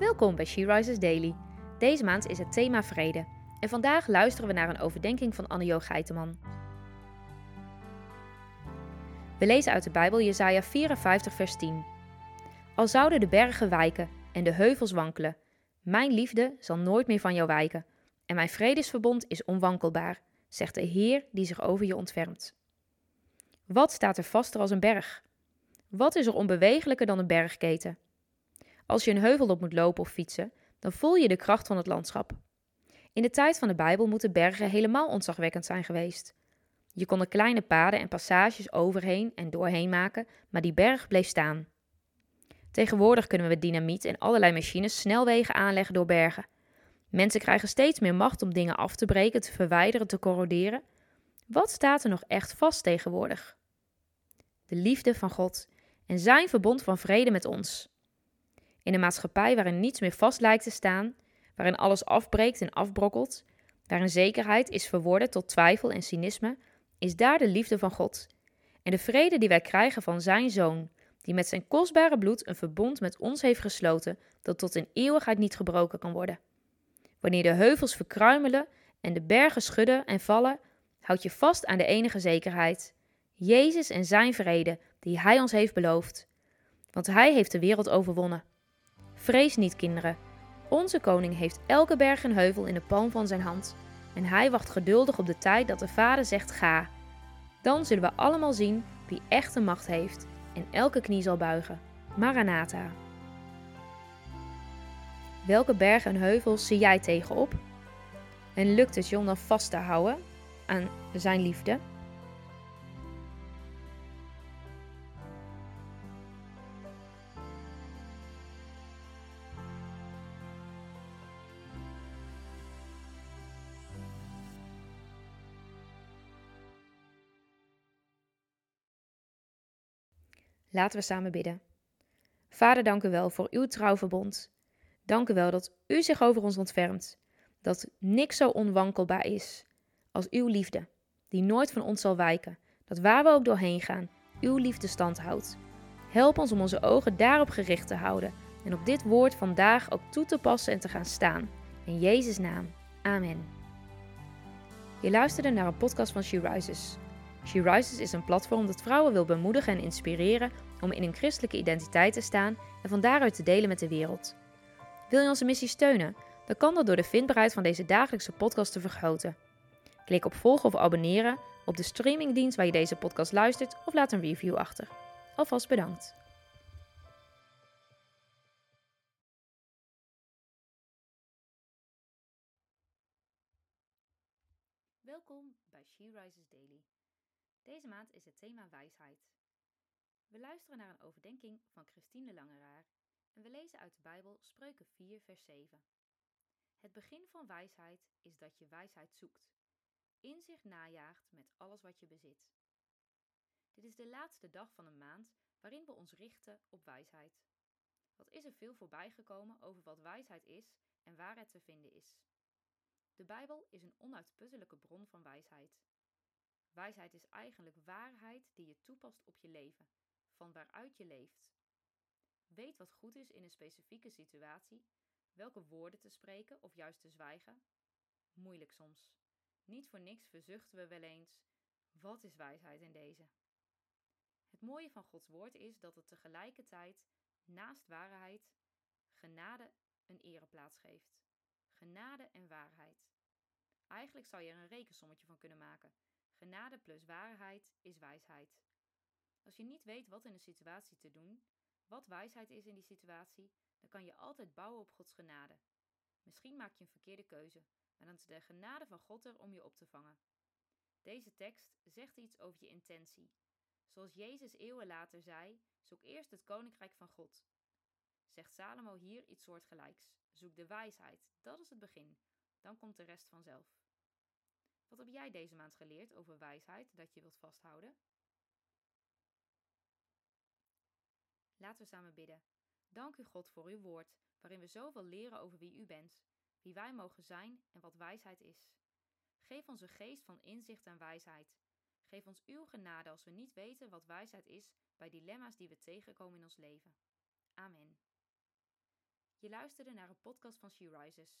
Welkom bij She Rises Daily. Deze maand is het thema vrede. En vandaag luisteren we naar een overdenking van Anne-Jo Geiteman. We lezen uit de Bijbel Jesaja 54 vers 10. Al zouden de bergen wijken en de heuvels wankelen, mijn liefde zal nooit meer van jou wijken en mijn vredesverbond is onwankelbaar, zegt de Heer die zich over je ontfermt. Wat staat er vaster als een berg? Wat is er onbewegelijker dan een bergketen? Als je een heuvel op moet lopen of fietsen, dan voel je de kracht van het landschap. In de tijd van de Bijbel moeten bergen helemaal ontzagwekkend zijn geweest. Je kon er kleine paden en passages overheen en doorheen maken, maar die berg bleef staan. Tegenwoordig kunnen we dynamiet en allerlei machines snelwegen aanleggen door bergen. Mensen krijgen steeds meer macht om dingen af te breken, te verwijderen, te corroderen. Wat staat er nog echt vast tegenwoordig? De liefde van God en zijn verbond van vrede met ons. In een maatschappij waarin niets meer vast lijkt te staan, waarin alles afbreekt en afbrokkelt, waarin zekerheid is verworden tot twijfel en cynisme, is daar de liefde van God. En de vrede die wij krijgen van zijn zoon, die met zijn kostbare bloed een verbond met ons heeft gesloten dat tot in eeuwigheid niet gebroken kan worden. Wanneer de heuvels verkruimelen en de bergen schudden en vallen, houd je vast aan de enige zekerheid: Jezus en zijn vrede die hij ons heeft beloofd. Want hij heeft de wereld overwonnen. Vrees niet, kinderen. Onze koning heeft elke berg en heuvel in de palm van zijn hand. En hij wacht geduldig op de tijd dat de Vader zegt: Ga. Dan zullen we allemaal zien wie echte macht heeft en elke knie zal buigen. Maranatha. Welke bergen en heuvels zie jij tegenop? En lukt het je om dan vast te houden aan zijn liefde? Laten we samen bidden. Vader, dank u wel voor uw trouwverbond. Dank u wel dat u zich over ons ontfermt. Dat niks zo onwankelbaar is als uw liefde, die nooit van ons zal wijken. Dat waar we ook doorheen gaan, uw liefde stand houdt. Help ons om onze ogen daarop gericht te houden en op dit woord vandaag ook toe te passen en te gaan staan. In Jezus' naam. Amen. Je luisterde naar een podcast van She Rises. She Rises is een platform dat vrouwen wil bemoedigen en inspireren om in een christelijke identiteit te staan en van daaruit te delen met de wereld. Wil je onze missie steunen? Dan kan dat door de vindbaarheid van deze dagelijkse podcast te vergroten. Klik op volgen of abonneren op de streamingdienst waar je deze podcast luistert of laat een review achter. Alvast bedankt. Welkom bij She Rises Daily. Deze maand is het thema wijsheid. We luisteren naar een overdenking van Christine Langeraar en we lezen uit de Bijbel Spreuken 4, vers 7. Het begin van wijsheid is dat je wijsheid zoekt, inzicht najaagt met alles wat je bezit. Dit is de laatste dag van een maand waarin we ons richten op wijsheid. Wat is er veel voorbijgekomen over wat wijsheid is en waar het te vinden is? De Bijbel is een onuitputtelijke bron van wijsheid. Wijsheid is eigenlijk waarheid die je toepast op je leven, van waaruit je leeft. Weet wat goed is in een specifieke situatie, welke woorden te spreken of juist te zwijgen. Moeilijk soms. Niet voor niks verzuchten we wel eens: wat is wijsheid in deze? Het mooie van Gods woord is dat het tegelijkertijd naast waarheid genade een ereplaats geeft. Genade en waarheid. Eigenlijk zou je er een rekensommetje van kunnen maken. Genade plus waarheid is wijsheid. Als je niet weet wat in een situatie te doen, wat wijsheid is in die situatie, dan kan je altijd bouwen op Gods genade. Misschien maak je een verkeerde keuze, maar dan is de genade van God er om je op te vangen. Deze tekst zegt iets over je intentie. Zoals Jezus eeuwen later zei: zoek eerst het koninkrijk van God. Zegt Salomo hier iets soortgelijks: zoek de wijsheid, dat is het begin, dan komt de rest vanzelf. Wat heb jij deze maand geleerd over wijsheid dat je wilt vasthouden? Laten we samen bidden. Dank u God voor uw woord, waarin we zoveel leren over wie u bent, wie wij mogen zijn en wat wijsheid is. Geef ons een geest van inzicht en wijsheid. Geef ons uw genade als we niet weten wat wijsheid is bij dilemma's die we tegenkomen in ons leven. Amen. Je luisterde naar een podcast van She Rises.